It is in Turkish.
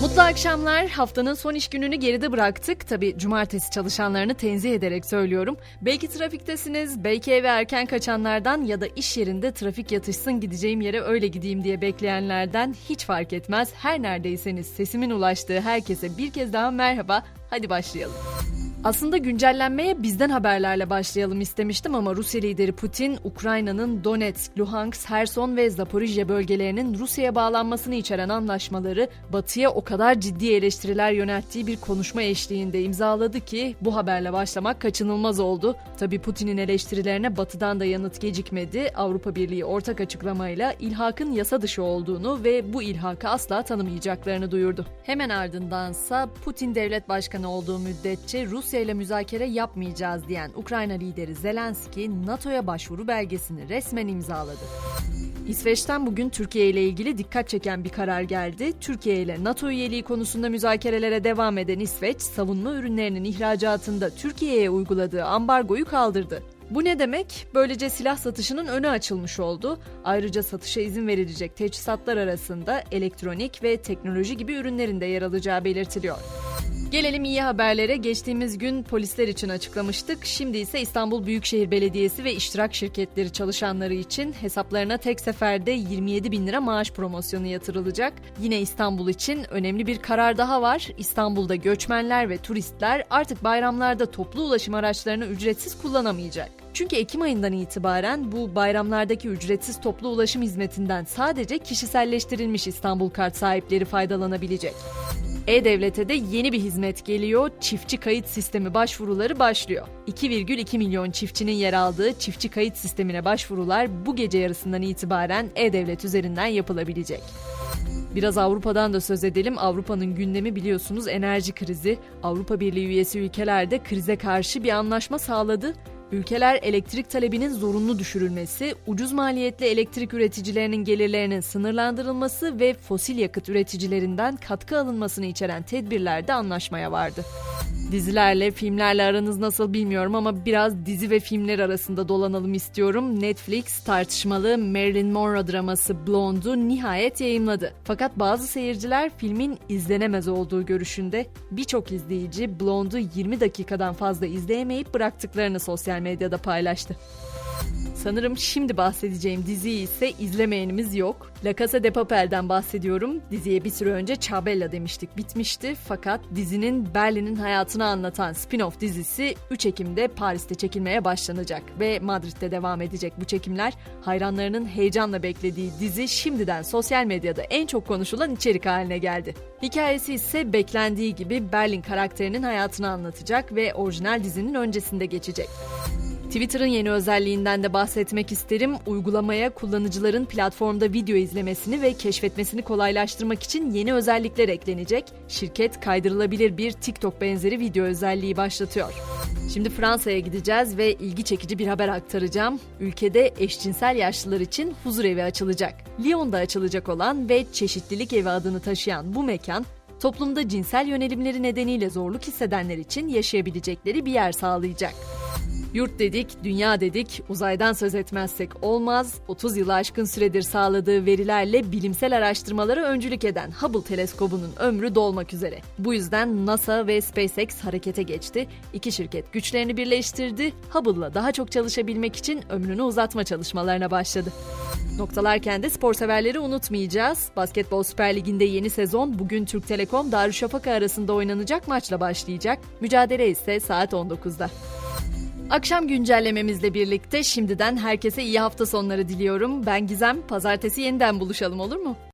Mutlu akşamlar. Haftanın son iş gününü geride bıraktık. Tabi cumartesi çalışanlarını tenzih ederek söylüyorum. Belki trafiktesiniz, belki eve erken kaçanlardan ya da iş yerinde trafik yatışsın gideceğim yere öyle gideyim diye bekleyenlerden hiç fark etmez. Her neredeyseniz sesimin ulaştığı herkese bir kez daha merhaba. Hadi başlayalım. Aslında güncellenmeye bizden haberlerle başlayalım istemiştim ama Rusya lideri Putin, Ukrayna'nın Donetsk, Luhansk, Herson ve Zaporijye bölgelerinin Rusya'ya bağlanmasını içeren anlaşmaları Batı'ya o kadar ciddi eleştiriler yönelttiği bir konuşma eşliğinde imzaladı ki bu haberle başlamak kaçınılmaz oldu. Tabi Putin'in eleştirilerine Batı'dan da yanıt gecikmedi. Avrupa Birliği ortak açıklamayla ilhakın yasa dışı olduğunu ve bu ilhakı asla tanımayacaklarını duyurdu. Hemen ardındansa Putin devlet başkanı olduğu müddetçe Rus Rusya ile müzakere yapmayacağız diyen Ukrayna lideri Zelenski, NATO'ya başvuru belgesini resmen imzaladı. İsveç'ten bugün Türkiye ile ilgili dikkat çeken bir karar geldi. Türkiye ile NATO üyeliği konusunda müzakerelere devam eden İsveç, savunma ürünlerinin ihracatında Türkiye'ye uyguladığı ambargoyu kaldırdı. Bu ne demek? Böylece silah satışının önü açılmış oldu. Ayrıca satışa izin verilecek teçhizatlar arasında elektronik ve teknoloji gibi ürünlerin de yer alacağı belirtiliyor. Gelelim iyi haberlere. Geçtiğimiz gün polisler için açıklamıştık. Şimdi ise İstanbul Büyükşehir Belediyesi ve iştirak şirketleri çalışanları için hesaplarına tek seferde 27 bin lira maaş promosyonu yatırılacak. Yine İstanbul için önemli bir karar daha var. İstanbul'da göçmenler ve turistler artık bayramlarda toplu ulaşım araçlarını ücretsiz kullanamayacak. Çünkü Ekim ayından itibaren bu bayramlardaki ücretsiz toplu ulaşım hizmetinden sadece kişiselleştirilmiş İstanbul kart sahipleri faydalanabilecek. E-Devlet'e de yeni bir hizmet geliyor. Çiftçi kayıt sistemi başvuruları başlıyor. 2,2 milyon çiftçinin yer aldığı çiftçi kayıt sistemine başvurular bu gece yarısından itibaren E-Devlet üzerinden yapılabilecek. Biraz Avrupa'dan da söz edelim. Avrupa'nın gündemi biliyorsunuz enerji krizi. Avrupa Birliği üyesi ülkeler de krize karşı bir anlaşma sağladı. Ülkeler elektrik talebinin zorunlu düşürülmesi, ucuz maliyetli elektrik üreticilerinin gelirlerinin sınırlandırılması ve fosil yakıt üreticilerinden katkı alınmasını içeren tedbirlerde anlaşmaya vardı. Dizilerle, filmlerle aranız nasıl bilmiyorum ama biraz dizi ve filmler arasında dolanalım istiyorum. Netflix tartışmalı Marilyn Monroe draması Blonde'u nihayet yayınladı. Fakat bazı seyirciler filmin izlenemez olduğu görüşünde. Birçok izleyici Blonde'u 20 dakikadan fazla izleyemeyip bıraktıklarını sosyal medyada paylaştı. Sanırım şimdi bahsedeceğim diziyi ise izlemeyenimiz yok. La Casa de Papel'den bahsediyorum. Diziye bir süre önce Çabella demiştik bitmişti. Fakat dizinin Berlin'in hayatını anlatan spin-off dizisi 3 Ekim'de Paris'te çekilmeye başlanacak. Ve Madrid'de devam edecek bu çekimler. Hayranlarının heyecanla beklediği dizi şimdiden sosyal medyada en çok konuşulan içerik haline geldi. Hikayesi ise beklendiği gibi Berlin karakterinin hayatını anlatacak ve orijinal dizinin öncesinde geçecek. Twitter'ın yeni özelliğinden de bahsetmek isterim. Uygulamaya kullanıcıların platformda video izlemesini ve keşfetmesini kolaylaştırmak için yeni özellikler eklenecek. Şirket kaydırılabilir bir TikTok benzeri video özelliği başlatıyor. Şimdi Fransa'ya gideceğiz ve ilgi çekici bir haber aktaracağım. Ülkede eşcinsel yaşlılar için huzur evi açılacak. Lyon'da açılacak olan ve çeşitlilik evi adını taşıyan bu mekan toplumda cinsel yönelimleri nedeniyle zorluk hissedenler için yaşayabilecekleri bir yer sağlayacak. Yurt dedik, dünya dedik, uzaydan söz etmezsek olmaz. 30 yılı aşkın süredir sağladığı verilerle bilimsel araştırmalara öncülük eden Hubble teleskobunun ömrü dolmak üzere. Bu yüzden NASA ve SpaceX harekete geçti. İki şirket güçlerini birleştirdi. Hubble'la daha çok çalışabilmek için ömrünü uzatma çalışmalarına başladı. Noktalarken de spor severleri unutmayacağız. Basketbol Süper Ligi'nde yeni sezon bugün Türk Telekom Darüşşafaka arasında oynanacak maçla başlayacak. Mücadele ise saat 19'da. Akşam güncellememizle birlikte şimdiden herkese iyi hafta sonları diliyorum. Ben Gizem, pazartesi yeniden buluşalım olur mu?